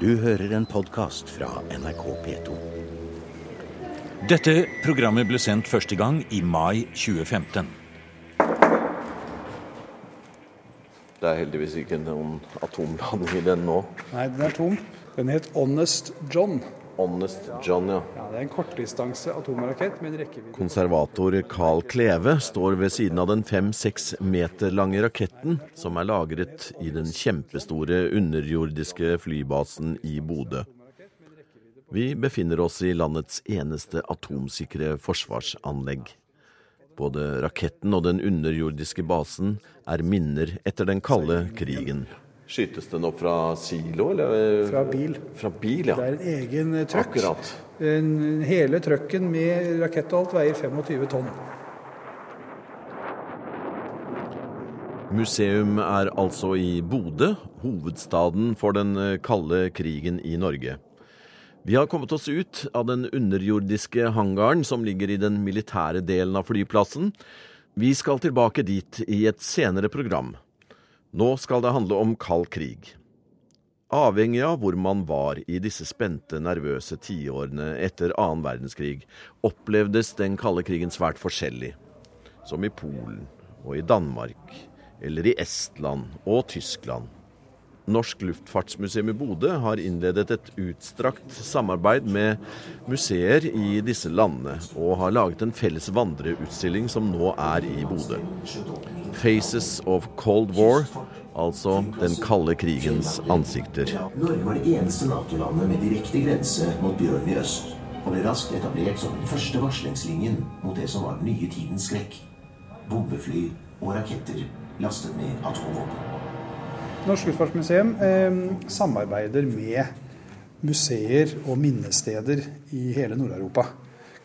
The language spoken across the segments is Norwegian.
Du hører en podkast fra NRK P2. Dette programmet ble sendt første gang i mai 2015. Det er heldigvis ikke noen atomladning i den nå. Nei, den er tom. Den het Honest John. Honest John, ja. Ja, Det er en kortdistanse atomrakett med en rekkevidde Konservator Carl Kleve står ved siden av den fem-seks meter lange raketten som er lagret i den kjempestore underjordiske flybasen i Bodø. Vi befinner oss i landets eneste atomsikre forsvarsanlegg. Både raketten og den underjordiske basen er minner etter den kalde krigen. Skytes den opp fra silo, eller? fra bil. Fra bil, ja. Det er en egen eh, trøkk. Akkurat. En- Hele trøkken med rakett og alt veier 25 tonn. Museum er altså i Bodø, hovedstaden for den eh, kalde krigen i Norge. Vi har kommet oss ut av den underjordiske hangaren som ligger i den militære delen av flyplassen. Vi skal tilbake dit i et senere program. Nå skal det handle om kald krig. Avhengig av hvor man var i disse spente, nervøse tiårene etter annen verdenskrig, opplevdes den kalde krigen svært forskjellig. Som i Polen og i Danmark, eller i Estland og Tyskland. Norsk Luftfartsmuseum i Bodø har innledet et utstrakt samarbeid med museer i disse landene, og har laget en felles vandreutstilling som nå er i Bodø. 'Faces of Cold War', altså den kalde krigens ansikter. Norge var det eneste Nato-landet med direkte grense mot bjørn i øst, og ble raskt etablert som den første varslingslinjen mot det som var den nye tidens skrekk. Bombefly og raketter lastet med atomvåpen. Norsk Luftfartsmuseum eh, samarbeider med museer og minnesteder i hele Nord-Europa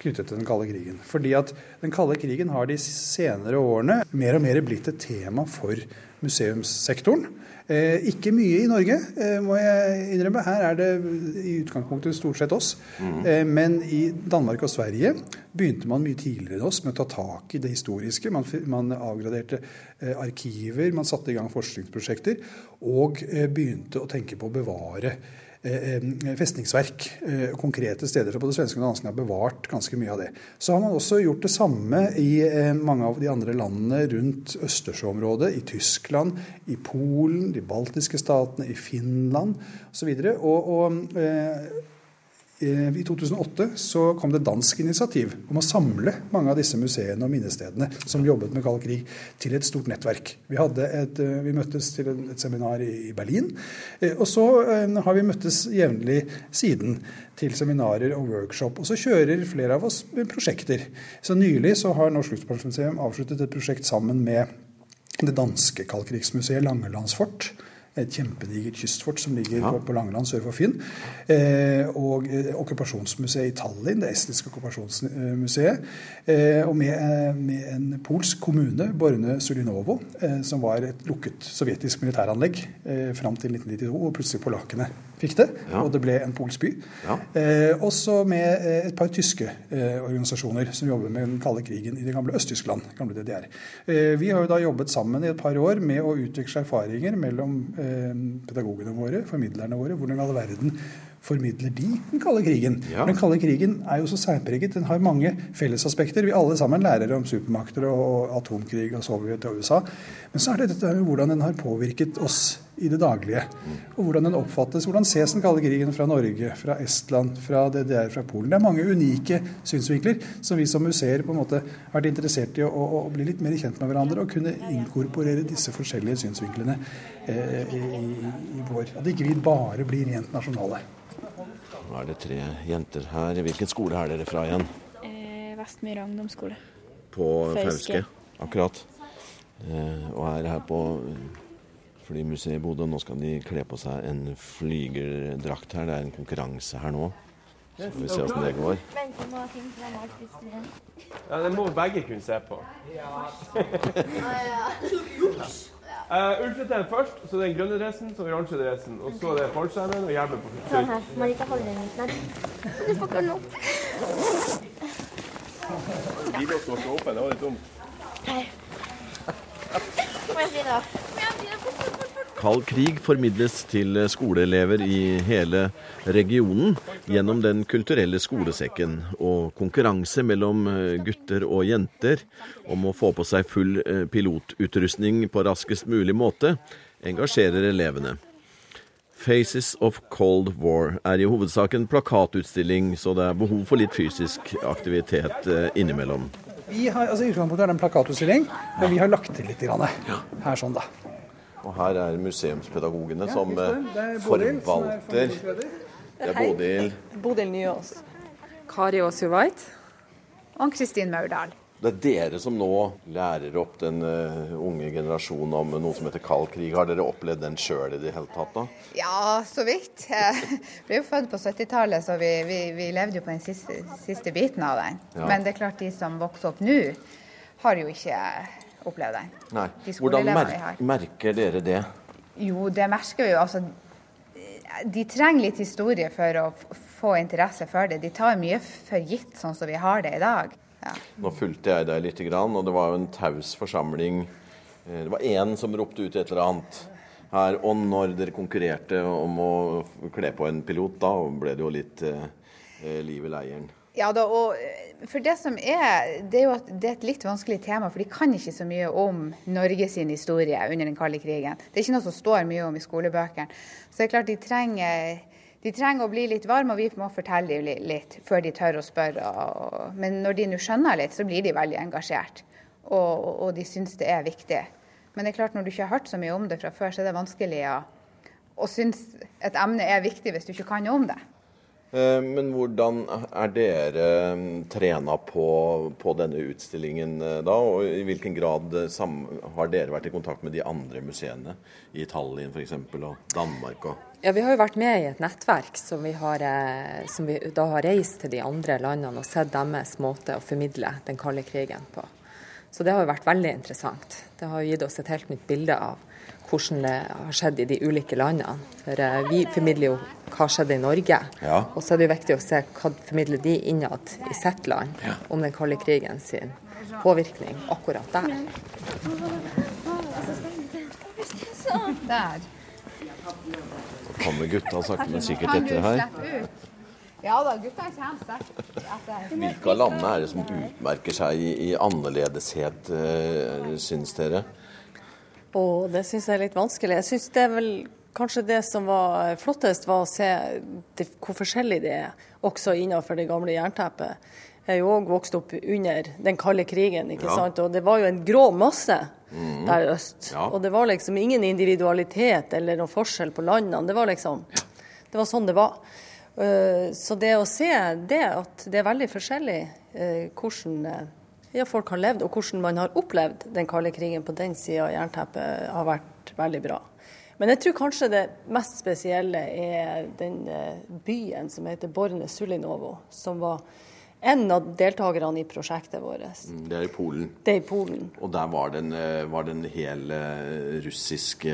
knyttet til den kalde krigen. Fordi at den kalde krigen har de senere årene mer og mer blitt et tema for museumssektoren. Eh, ikke mye i Norge, eh, må jeg innrømme. Her er det i utgangspunktet stort sett oss. Eh, men i Danmark og Sverige begynte man mye tidligere enn oss med å ta tak i det historiske. Man, man avgraderte eh, arkiver, man satte i gang forskningsprosjekter, og eh, begynte å tenke på å bevare festningsverk. eh, Konkrete steder. Så både svenskene og danskene har bevart ganske mye av det. Så har man også gjort det samme i eh, mange av de andre landene rundt Østersjøområdet. I Tyskland, i Polen, de baltiske statene, i Finland osv. Og, og og Eh, I 2008 så kom det dansk initiativ om å samle mange av disse museene og minnestedene som jobbet med kald krig, til et stort nettverk. Vi, et, eh, vi møttes til et seminar i Berlin, eh, og så eh, har vi møttes jevnlig siden til seminarer og workshop. Og så kjører flere av oss prosjekter. Så nylig så har Norsk Luftfartsmuseum avsluttet et prosjekt sammen med det danske kaldkrigsmuseet Langelandsfort. Et kjempedigert kystfort som ligger på, på Langeland sør for Finn. Eh, og eh, okkupasjonsmuseet i Tallinn, det estiske okkupasjonsmuseet. Eh, og med, eh, med en polsk kommune, Borne Sulinovo, eh, som var et lukket sovjetisk militæranlegg eh, fram til 1992, og plutselig polakkene fikk det. Ja. Og det ble en polsk by. Ja. Eh, også med eh, et par tyske eh, organisasjoner som jobber med den kalde krigen i det gamle Øst-Tyskland, gamle DDR. Eh, vi har jo da jobbet sammen i et par år med å utveksle erfaringer mellom eh, pedagogene våre, formidlerne våre. Hvordan i all verden formidler de den kalde krigen? Ja. Den kalde krigen er jo så særpreget. Den har mange fellesaspekter. Vi alle sammen lærer om supermakter og atomkrig og Sovjet og USA. Men så er det dette med hvordan den har påvirket oss i det daglige. Og hvordan den oppfattes. Hvordan ses den kalde krigen fra Norge, fra Estland, fra DDR, fra Polen? Det er mange unike synsvinkler som vi som museer på en måte har vært interessert i å, å, å bli litt mer kjent med hverandre og kunne inkorporere disse forskjellige synsvinklene eh, i, i vår. At ikke vi bare blir rent nasjonale. Nå er det tre jenter her. Hvilken skole er dere fra igjen? Eh, Vestmyra ungdomsskole. På Fauske. Akkurat. Eh, og er her på Flymuseet i Bodø. Nå skal de kle på seg en flygerdrakt her. Det er en konkurranse her nå. Så får vi se åssen det går. Ja, Det må begge kunne se på. Uh, den først, så den grønne dressen, så oransje dressen. Og så er det fallskjermen og hjelmen på Sånn slutt. her. Marika holder den litt nær. Du får ikke den opp. Glidelåsen var ikke åpen, det var litt dumt. Må jeg si det? Kald krig formidles til skoleelever i hele regionen gjennom Den kulturelle skolesekken, og konkurranse mellom gutter og jenter om å få på seg full eh, pilotutrustning på raskest mulig måte engasjerer elevene. Faces of Cold War er i hovedsak en plakatutstilling, så det er behov for litt fysisk aktivitet eh, innimellom. Vi har, altså utgangspunktet er en plakatutstilling, men vi har lagt til litt grann, her sånn da. Og her er museumspedagogene Ja, som visst eh, det. Det er Bodil, som er forvalter. Det er Bodil. Bodil Nyås. Kari Aas White. Og Kristin Maurdal. Det er dere som nå lærer opp den eh, unge generasjonen om noe som heter kald krig. Har dere opplevd den sjøl i det hele tatt? da? Ja, så vidt. Jeg ble jo født på 70-tallet, så vi, vi, vi levde jo på den siste, siste biten av den. Ja. Men det er klart de som vokser opp nå, har jo ikke opplevd det. Nei. De Hvordan mer merker dere det? Jo, det merker vi jo. Altså, de trenger litt historie for å få interesse for det. De tar mye for gitt sånn som vi har det i dag. Ja. Nå fulgte jeg deg litt, og det var jo en taus forsamling. Eh, Det var én som ropte ut et eller annet her. Og når dere konkurrerte om å kle på en pilot, da ble det jo litt eh, eh, liv i leiren. Ja da, og eh, for det som er, det er jo at det er et litt vanskelig tema, for de kan ikke så mye om Norge sin historie under den kalde krigen. Det er ikke noe som står mye om i skolebøkene. Så det er klart de trenger, de trenger å bli litt varme, og vi må fortelle dem litt før de tør å spørre. Og, men når de nå skjønner litt, så blir de veldig engasjert, og, og, de syns det er viktig. Men det er klart, når du ikke har hørt så mye om det fra før, så er det vanskelig å, å synes et emne er viktig hvis du ikke kan noe om det. Eh, Men hvordan er dere mm, trena på, på denne utstillingen eh, da? Og i hvilken grad eh, har dere vært i kontakt med de andre museene? I Tallinn f.eks. og Danmark og Ja, Vi har jo vært med i et nettverk som vi, har, eh, som vi da har reist til de andre landene og sett deres måte å formidle den kalde krigen på. Så det har jo vært veldig interessant. Det har jo gitt oss et helt nytt bilde av hvordan det har skjedd i de ulike landene. For eh, vi formidler jo hva skjedde i Norge, Ja. og så er det jo viktig å se hva formidler de innad i sitt land om den kalde krigen sin påvirkning akkurat der. Der. kommer gutta sakte, men sikkert etter her. Ja da, gutta kommer sterkt etter. Hvilke av landene er det som utmerker seg i, i annerledeshet, uh, syns dere? Og det syns jeg er litt vanskelig. Jeg syns det er vel kanskje det som var flottest, var å se det, hvor forskjellig det er, også innenfor det gamle jernteppet. Jeg er jo òg vokst opp under den kalde krigen, ikke Ja. sant. Og det var jo en grå masse mm. der øst. Ja. Og det var liksom ingen individualitet eller noen forskjell på landene. Det var liksom Det var sånn det var. Eh, Så det å se det, at det er veldig forskjellig eh, hvordan eh, ja, folk har levd, og hvordan man har opplevd den kalde krigen på den sida av jernteppet, har vært veldig bra. Men jeg tror kanskje det mest spesielle er den eh, byen som heter Borne Sulinovo, som var en av deltakerne i prosjektet vårt. Mm, Det er i Polen. Det er i Polen. Og der var det en, eh, var det en hel russisk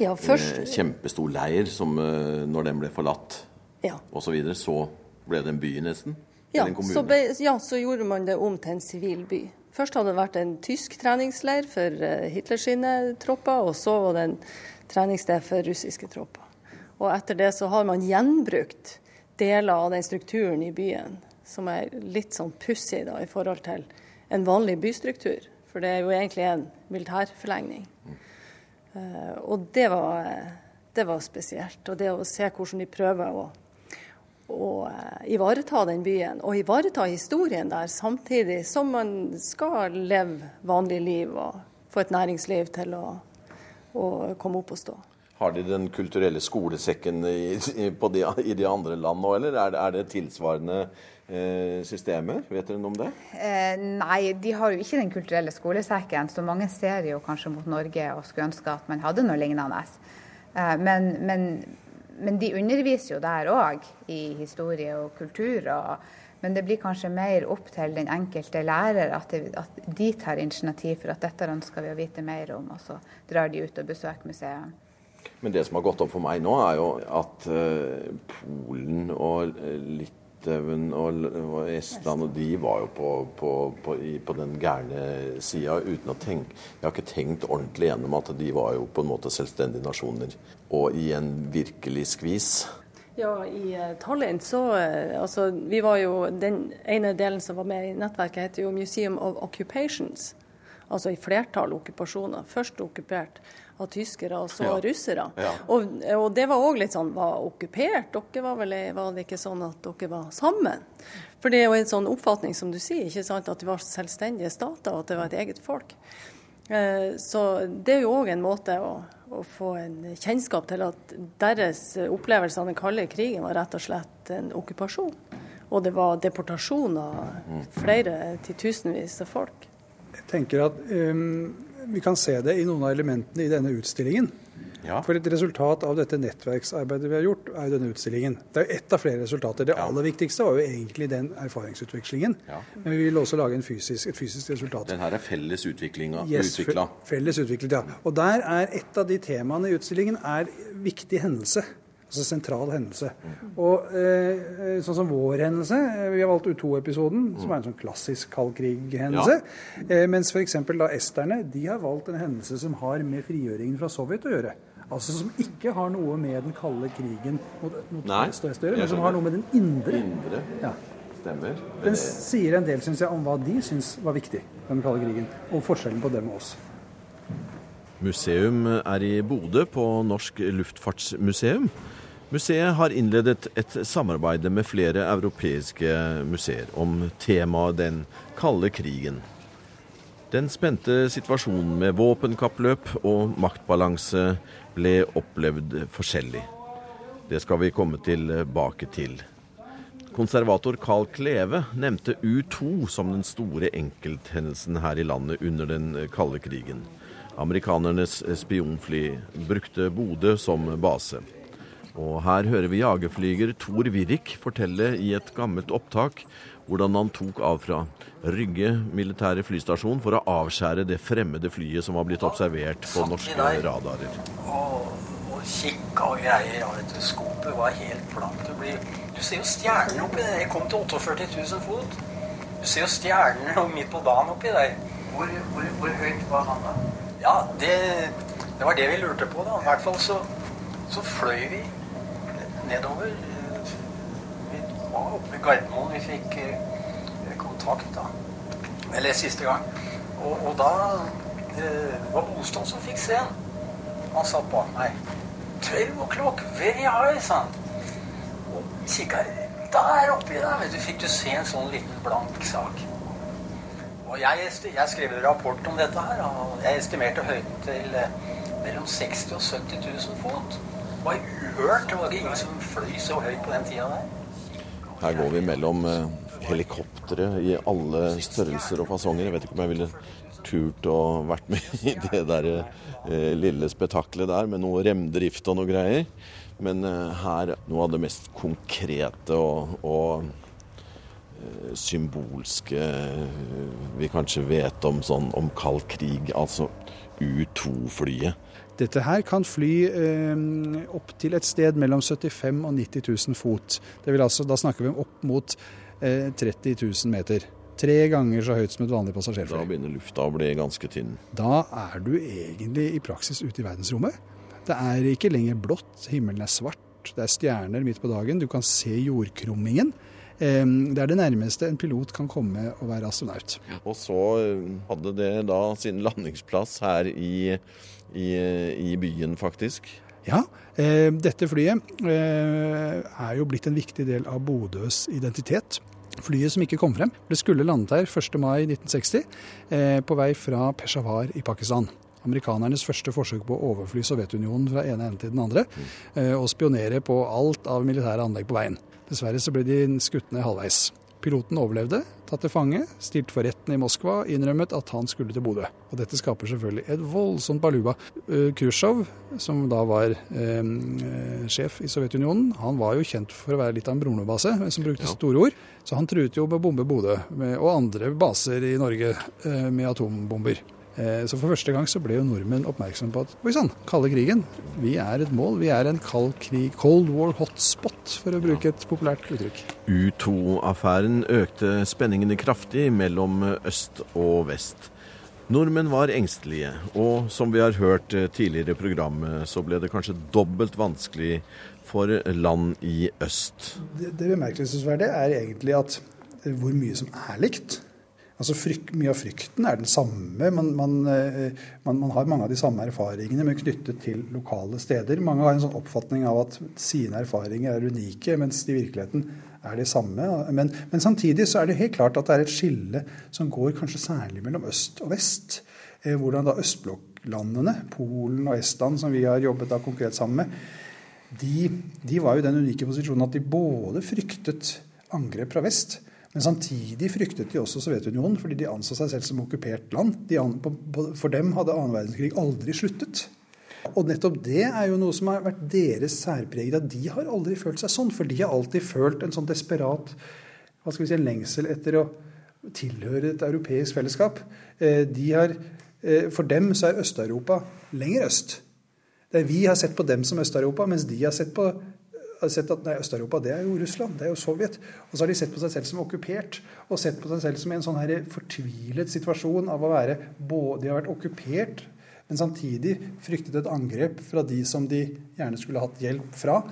Ja, først- eh, kjempestor leir som når den ble forlatt Ja. og så videre, så ble det en by nesten? Ja, så, ble, ja, så gjorde man det om til en sivil by. Først hadde det vært en tysk treningsleir for Hitlers sine tropper, og så var det en treningssted for russiske tropper. Og etter det så har man gjenbrukt deler av den strukturen i byen, som er litt sånn pussig da, i forhold til en vanlig bystruktur. For det er jo egentlig en militærforlengning. Uh, og det var, det var spesielt. Og det å se hvordan de prøver å å uh, ivareta den byen, og ivareta historien der, samtidig som man skal leve vanlig liv og få et næringsliv til å, å komme opp og stå. Har de den kulturelle skolesekken i, de, i de andre land nå, eller er det, er det tilsvarende eh, systemer? Vet dere noe om det? Eh, nei, de har jo ikke den kulturelle skolesekken, så mange ser jo kanskje mot Norge og skulle ønske at man hadde noe lignende. Eh, men, men, men de underviser jo der òg, i historie og kultur. Og, men det blir kanskje mer opp til den enkelte lærer at, det, at de tar initiativ for at dette ønsker vi å vite mer om, og så drar de ut og besøker museet. Men det som har gått opp for meg nå, er jo at eh, Polen og eh, Litauen og, Estland, og de var jo på, på, på, på den gærne sida uten å tenke Jeg har ikke tenkt ordentlig gjennom at de var jo på en måte selvstendige nasjoner, og i en virkelig skvis. Ja, i uh, Tallinn så uh, Altså, vi var jo Den ene delen som var med i nettverket, heter jo Museum of Occupations. Altså i flertall okkupasjoner. Først okkupert av tyskere og så Ja. russere. Ja. Og, og det var òg litt sånn Var okkupert? Dere var vel Var det ikke sånn at dere var sammen? For det er jo en sånn oppfatning, som du sier, ikke sant, at de var selvstendige stater, og at det var et eget folk. Eh, Så det er jo òg en måte å, å få en kjennskap til at deres opplevelse av den kalde krigen var rett og slett en okkupasjon. Og det var deportasjon av flere titusenvis av folk. Jeg tenker at um, vi kan se det i noen av elementene i denne utstillingen. For et resultat av dette nettverksarbeidet vi har gjort, er jo denne utstillingen. Det er jo ett av flere resultater. Det aller viktigste var jo egentlig den erfaringsutvekslingen. Men vi vil også lage en fysisk, et fysisk resultat. Den her er felles utvikla? Yes. Felles utviklet, ja. Og der er et av de temaene i utstillingen er viktig hendelse. Altså sentral hendelse. Og eh, sånn som vår hendelse, eh, vi har valgt U2-episoden, som er en sånn klassisk kald krig-hendelse. Eh, mens f.eks. da esterne, de har valgt en hendelse som har med frigjøringen fra Sovjet å gjøre. Altså som ikke har noe med den kalde krigen mot, mot Nei, øst og øst å gjøre, men som har noe med den indre. Indre. Ja. Stemmer. Den sier en del, synes jeg, om hva de syns var viktig, den kalde krigen. Og forskjellen på dem og oss. Museum er i Bodø på Norsk luftfartsmuseum. Museet har innledet et samarbeid med flere europeiske museer om temaet den kalde krigen. Den spente situasjonen med våpenkappløp og maktbalanse ble opplevd forskjellig. Det skal vi komme tilbake til. Konservator Carl Kleve nevnte U2 som den store enkelthendelsen her i landet under den kalde krigen. Amerikanernes spionfly brukte Bodø som base. Og her hører vi jagerflyger Tor Wirrik fortelle i et gammelt opptak hvordan han tok av fra Rygge militære flystasjon for å avskjære det fremmede flyet som var blitt observert på norske radarer. og, og kikka og greier. Vet du, skopet var helt blankt. Du, blir, du ser jo stjernene oppi der. Jeg kom til 48 000 fot. Du ser jo stjernene midt på dagen oppi der. Hvor, hvor, hvor høyt var han da? Ja, det, det var det vi lurte på. da. I hvert fall så, så fløy vi nedover. Vi var oppe ved Gardermoen. Vi fikk eh, kontakt da. Eller siste gang. Og, og da eh, var Bostad som fikk se den. Han satt bak meg. 12 o'clock, very high, sa han. Og kikka der oppi der, vet du, fikk du se en sånn liten blank sak. Og jeg, jeg skrev en rapport om dette her, og jeg estimerte høyden til eh, mellom 60 og 70 000 fot. Var uhørt. Det var ingen som fløy så høyt på den tida der. Her går vi mellom eh, helikoptre i alle størrelser og fasonger. Jeg vet ikke om jeg ville turt å vært med i det der eh, lille spetakkelet der med noe remdrift og noe greier. Men eh, her noe av det mest konkrete og, og eh, symbolske eh, vi kanskje vet om, sånn, om kald krig, altså U2-flyet. Dette her kan fly eh, opp til et sted mellom 75 og 90 000 fot. Det vil altså, da snakker vi om opp mot eh, 30 000 meter. Tre ganger så høyt som et vanlig Da begynner lufta å bli ganske tynn. Da er du egentlig i praksis ute i verdensrommet. Det er ikke lenger blått, himmelen er svart, det er stjerner midt på dagen, du kan se jordkrummingen. Det er det nærmeste en pilot kan komme å være astronaut. Og så eh, hadde det da sin landingsplass her i, i, i byen, faktisk. Ja, dette flyet eh, er jo blitt en viktig del av Bodøs identitet. Flyet som ikke kom frem, det skulle landet her 1. mai 1960 eh, på vei fra Peshawar i Pakistan. Amerikanernes første forsøk på å overfly Sovjetunionen fra ene ende til den andre, eh, og spionere på alt av militære anlegg på veien. Dessverre så ble de skutt ned halvveis. Piloten overlevde, tatt til fange, stilt for retten i Moskva, innrømmet at han skulle til Bodø. Og dette skaper selvfølgelig et voldsomt baluba. Khrusjtsjov, som da var eh, sjef i Sovjetunionen, han var jo kjent for å være litt av en brumlebase, som brukte store ord. Så han truet jo med å bombe Bodø og andre baser i Norge eh, med atombomber. Eh, så for første gang så ble jo nordmenn oppmerksom på at oi sann, kalde krigen, vi er et mål. Vi er en kald krig, cold war hotspot, for å bruke et populært uttrykk. U2-affæren økte spenningene kraftig mellom øst og vest. Nordmenn var engstelige, og som vi har hørt tidligere i programmet, så ble det kanskje dobbelt vanskelig for land i øst. Det, det bemerkelsesverdige er egentlig at hvor mye som er likt. Altså frykt, Mye av frykten er den samme. Man, man, man, man, har mange av de samme erfaringene, men knyttet til lokale steder. Mange har en sånn oppfatning av at sine erfaringer er unike, mens de i virkeligheten er de samme. Men, men, samtidig så er det helt klart at det er et skille som går kanskje særlig mellom øst og vest. Hvordan da østblokklandene, Polen og Estland, som vi har jobbet da konkret sammen med, de, de var jo i den unike posisjonen at de både fryktet angrep fra vest, men samtidig fryktet de også Sovjetunionen, fordi de anså seg selv som okkupert land. De, for dem hadde annen verdenskrig aldri sluttet. Og nettopp det er jo noe som har vært deres særpreg. De har aldri følt seg sånn, for de har alltid følt en sånn desperat hva skal vi si, en lengsel etter å tilhøre et europeisk fellesskap. De har, for dem så er Øst-Europa lenger øst. Det er vi har sett på dem som Øst-Europa, mens de har sett på har sett at Øst-Europa det er jo Russland, det er jo Sovjet. Og så har de sett på seg selv som okkupert, og sett på seg selv som en sånn her fortvilet situasjon av å være både De har vært okkupert, men samtidig fryktet et angrep fra de som de gjerne skulle hatt hjelp fra.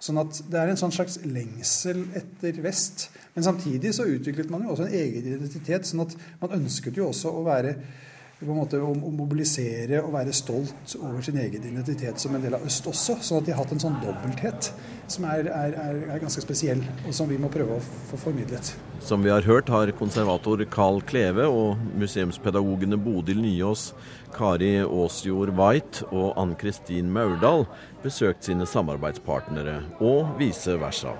Sånn at det er en sånn slags lengsel etter vest. Men samtidig så utviklet man jo også en egen identitet. sånn at man ønsket jo også å være på en måte å, mobilisere og være stolt over sin egen identitet som en del av øst også. Sånn at de har hatt en sånn dobbelthet som er, er, er ganske spesiell, og som vi må prøve å få formidlet. Som vi har hørt, har konservator Carl Kleve og museumspedagogene Bodil Nyås, Kari Aasjord White og Ann-Kristin Maurdal besøkt sine samarbeidspartnere, og vice versa.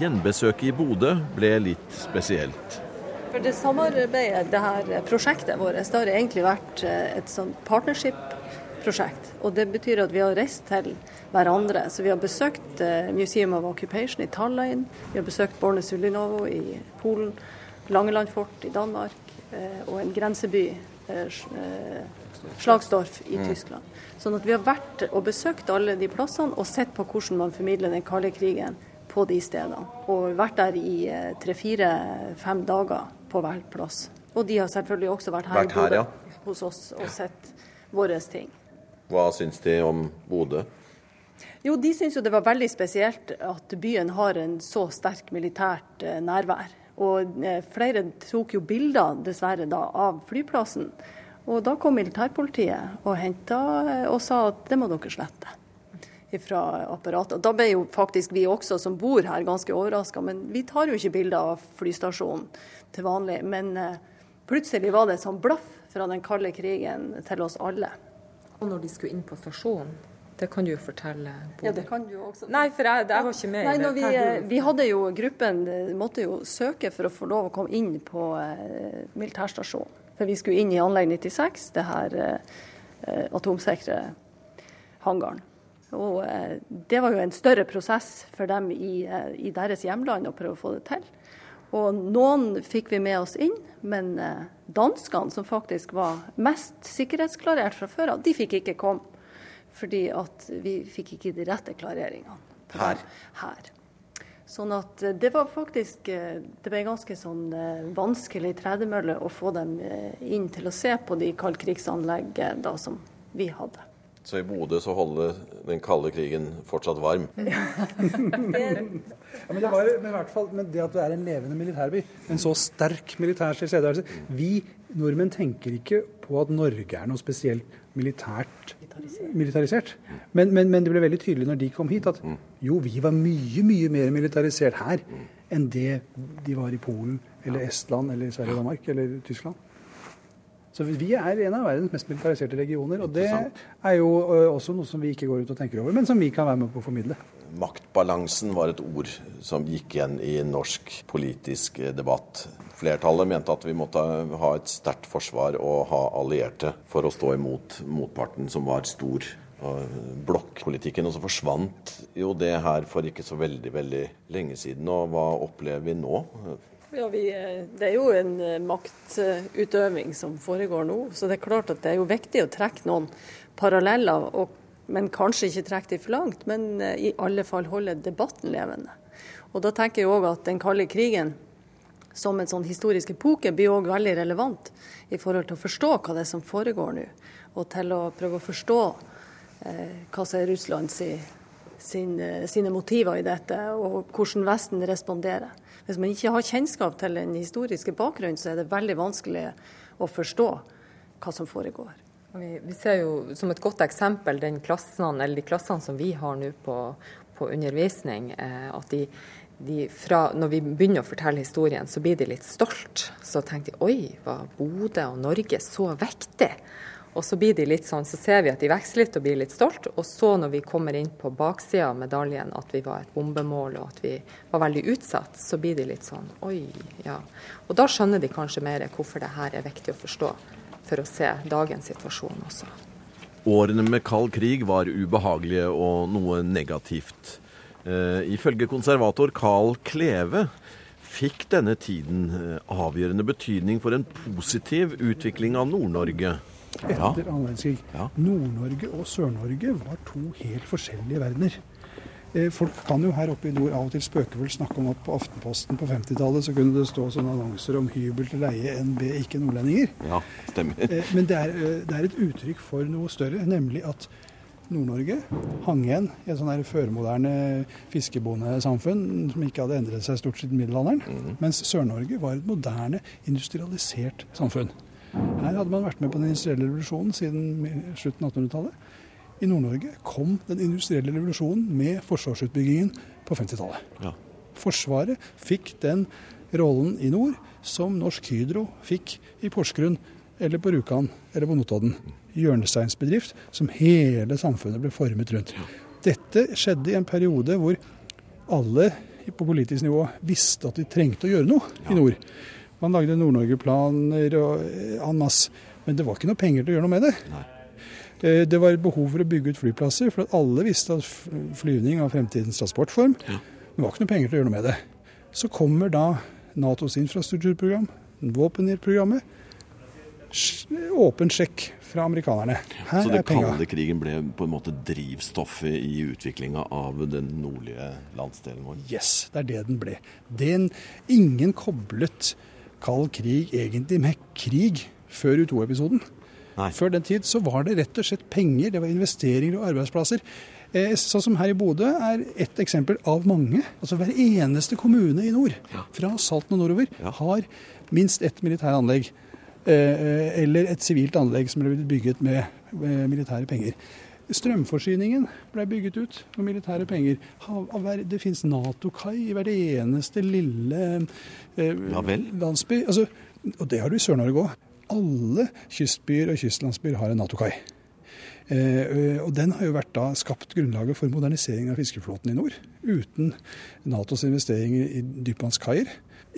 Gjenbesøket i Bodø ble litt spesielt. For det samarbeidet, det her prosjektet vårt, det har egentlig vært et sånt partnership-prosjekt. Og det betyr at vi har reist til hverandre. Så vi har besøkt Museum of Occupation i Tallinn, vi har besøkt Borne Sulinovo i Polen, Langeland fort i Danmark og en grenseby, Slagsdorf i Tyskland. Sånn at vi har vært og besøkt alle de plassene og sett på hvordan man formidler den kalde krigen på de stedene. Og vært der i tre-fire-fem dager på hver plass. Og de har selvfølgelig også vært her, vært her ja. hos oss og sett våre ting. Hva syns de om Bodø? Jo, De syns jo det var veldig spesielt at byen har en så sterk militært nærvær. Og flere tok jo bilder, dessverre, da, av flyplassen. Og da kom militærpolitiet og henta og sa at det må dere slette fra apparatet. Da ble jo faktisk vi også som bor her ganske overraska, men vi tar jo ikke bilder av flystasjonen til vanlig. Men plutselig var det sånn blaff fra den kalde krigen til oss alle. Og når de skulle inn på stasjonen, det kan du jo fortelle. Ja, det kan du jo også. Nei, for jeg, jeg var ikke med. Nei, vi, vi, hadde jo Gruppen måtte jo søke for å få lov å komme inn på eh, militærstasjonen. For vi skulle inn i anlegg 96, det her eh, atomsikre hangaren. Og eh, Det var jo en større prosess for dem i, i, deres hjemland å prøve å få det til. Og Noen fikk vi med oss inn, men eh, danskene, som faktisk var mest sikkerhetsklarert fra før av, de fikk ikke komme. Fordi at vi fikk ikke de rette klareringene. Her? Her. Sånn at det var faktisk Det ble ganske sånn vanskelig tredemølle å få dem inn til å se på de kaldkrigsanleggene som vi hadde. Så i Bodø så holder den kalde krigen fortsatt varm? ja, men, det var, men, i hvert fall, men det at du er en levende militærby, en så sterk militær tilstedeværelse Vi nordmenn tenker ikke på at Norge er noe spesielt militært militarisert. Men, men, men, det ble veldig tydelig når de kom hit, at jo, vi var mye, mye mer militarisert her enn det de var i Polen eller Estland eller Sverige og Danmark eller Tyskland. Så vi er en av verdens mest militariserte regioner. Og det er jo også noe som vi ikke går ut og tenker over, men som vi kan være med på å formidle. Maktbalansen var et ord som gikk igjen i norsk politisk debatt. Flertallet mente at vi måtte ha et sterkt forsvar og ha allierte for å stå imot motparten, som var stor. Blokkpolitikken. Og så forsvant jo det her for ikke så veldig, veldig lenge siden. Og hva opplever vi nå? Ja, vi, eh, Det er jo en eh, maktutøving som foregår nå. Så det er klart at det er jo viktig å trekke noen paralleller. Og, men kanskje ikke trekke dem for langt, men eh, i alle fall holde debatten levende. Og Da tenker jeg òg at den kalde krigen som en sånn historisk epoke blir òg veldig relevant i forhold til å forstå hva det er som foregår nå. Og til å prøve å forstå eh, hva som er Russlands sin, sine motiver i dette, og hvordan Vesten responderer. Hvis man ikke har kjennskap til den historiske bakgrunnen, så er det veldig vanskelig å forstå hva som foregår. Vi, ser jo som et godt eksempel klassene, de klassene som vi har nå på, på, undervisning, eh, at de, de fra, når vi begynner å fortelle historien, så blir de litt stolt. Så tenker de oi, var Bodø og Norge så viktig? Og så blir de litt sånn, så ser vi at de vokser litt og blir litt stolt. Og så når vi kommer inn på baksida av medaljen, at vi var et bombemål og at vi var veldig utsatt, så blir de litt sånn oi, ja. Og da skjønner de kanskje mer hvorfor det her er viktig å forstå, for å se dagens situasjon også. Årene med kald krig var ubehagelige og noe negativt. Eh, ifølge konservator Carl Kleve fikk denne tiden eh, avgjørende betydning for en positiv utvikling av Nord-Norge etter ja. annen verdenskrig. Ja. Nord-Norge og Sør-Norge var to helt forskjellige verdener. Eh, folk kan jo her oppe i nord av og til spøkefull snakke om at på Aftenposten på 50-tallet så kunne det stå sånne annonser om hybel til leie NB, ikke nordlendinger. Ja, stemmer. Eh, men det er, eh, det er et uttrykk for noe større, nemlig at Nord-Norge hang igjen i et sånn førmoderne fiskebondesamfunn som ikke hadde endret seg stort siden middelalderen. Mm. Mens Sør-Norge var et moderne, industrialisert samfunn. Her hadde man vært med på den industrielle revolusjonen siden slutten av 1800-tallet. I Nord-Norge kom den industrielle revolusjonen med forsvarsutbyggingen på 50-tallet. Ja. Forsvaret fikk den rollen i nord som Norsk Hydro fikk i Porsgrunn eller på Rjukan eller på Notodden. Hjørnesteinsbedrift som hele samfunnet ble formet rundt. Dette skjedde i en periode hvor alle på politisk nivå visste at de trengte å gjøre noe ja. i nord. Man lagde Nord-Norge-planer og eh, en masse. Men det var ikke noe penger til å gjøre noe med det. Nei. Eh, det var et behov for å bygge ut flyplasser, for alle visste at flyvning var fremtidens transportform. Ja. Men det var ikke noe penger til å gjøre noe med det. Så kommer da Natos infrastrukturprogram, våpenhjelpprogrammet. Åpen sjekk fra amerikanerne. Her Så det kalde krigen ble på en måte drivstoffet i utviklinga av den nordlige landsdelen vår? Yes, det er det den ble. Den, ingen koblet kald krig egentlig med krig før U2-episoden. Før den tid så var det rett og slett penger, det var investeringer og arbeidsplasser. Eh, sånn som her i Bodø er ett eksempel av mange. Altså Hver eneste kommune i nord, fra Salten og nordover, har minst ett militæranlegg. Eh, eller et sivilt anlegg som ble bygget med eh, militære penger. Strømforsyningen ble bygget ut med militære penger. Det finnes Nato-kai i hver eneste lille eh, landsby. Altså, og det har du i Sør-Norge òg. Alle kystbyer og kystlandsbyer har en Nato-kai. Eh, og Den har jo vært da skapt grunnlaget for modernisering av fiskeflåten i nord. Uten Natos investeringer i dypvannskaier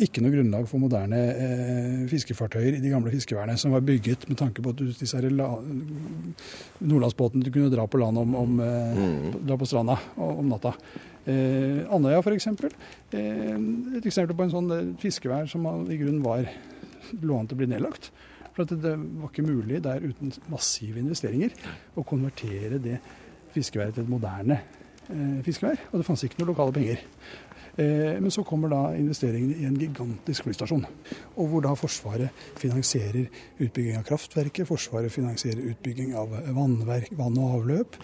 ikke noe grunnlag for moderne eh, fiskefartøyer i de gamle fiskeværene, som var bygget med tanke på at disse la, nordlandsbåtene du kunne dra på land om, om eh, mm. dra på stranda om natta. Eh, Andøya f.eks. Eh, et eksempel på en sånn eh, fiskevær som i grunnen var lå an til å bli nedlagt. For det, det var ikke mulig der uten massive investeringer å konvertere det fiskeværet til et moderne eh, fiskevær. Og det fantes ikke noen lokale penger. Eh, men så kommer da investeringene i en gigantisk flystasjon. Og hvor da Forsvaret finansierer utbygging av kraftverket, Forsvaret finansierer utbygging av vannverk, vann og avløp.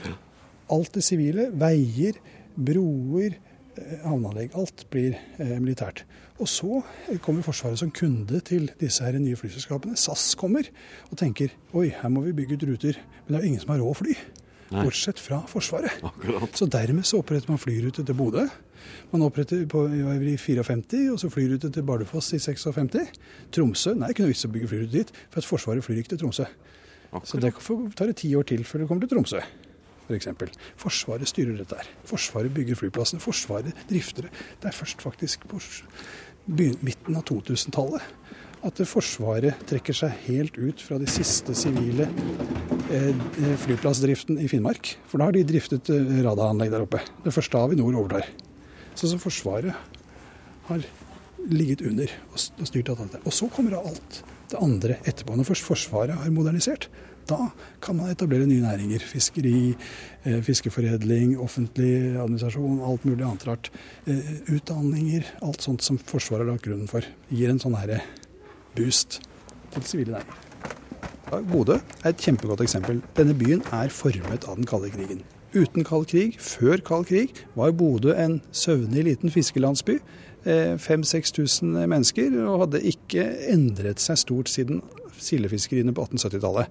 Alt det sivile. Veier, broer, eh, havneanlegg. Alt blir eh, militært. Og så kommer Forsvaret som kunde til disse her nye flyselskapene. SAS kommer og tenker oi, her må vi bygge ut ruter. Men det er jo ingen som har råd å fly. Bortsett fra Forsvaret. Akkurat. Så dermed så oppretter man flyrute til Bodø. Man oppretter på, i 54, og så flyrute til Bardufoss i 56. Tromsø Nei, vits å bygge flyrute dit, for at Forsvaret flyr ikke til Tromsø. Akkurat. Så det tar det ti år til før det kommer til Tromsø. For eksempel. Forsvaret styrer dette her. Forsvaret bygger flyplassene. Forsvaret drifter det. Det er først faktisk på midten av 2000-tallet at Forsvaret trekker seg helt ut fra de siste sivile flyplassdriften i Finnmark. For da har de driftet eh, radaranlegg der oppe. Det første Avinor overtar. Sånn som Forsvaret har ligget under og styrt alt dette. Og så kommer alt det andre etterpå. Når først Forsvaret har modernisert, da kan man etablere nye næringer. Fiskeri, eh, fiskeforedling, offentlig administrasjon, alt mulig annet rart. Eh, utdanninger, alt sånt som Forsvaret har lagt grunnen for. Gir en sånn herre boost til sivile næringer. Bodø er et kjempegodt eksempel. Denne byen er formet av den kalde krigen. Uten kald krig, før kald krig, var Bodø en søvnig liten fiskelandsby. 5000-6000 mennesker, og hadde ikke endret seg stort siden sildefiskeriene på 1870-tallet.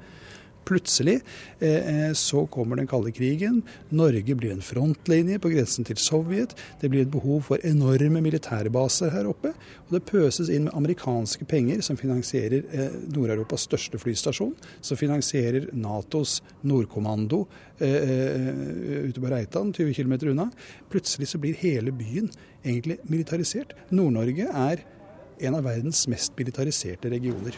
Plutselig eh, så kommer den kalde krigen. Norge blir en frontlinje på grensen til Sovjet. Det blir et behov for enorme militærbaser her oppe. Og det pøses inn med amerikanske penger som finansierer eh, Nord-Europas største flystasjon. Som finansierer Natos Nordkommando eh, ute på Reitan, 20 km unna. Plutselig så blir hele byen egentlig militarisert. Nord-Norge er en av verdens mest militariserte regioner.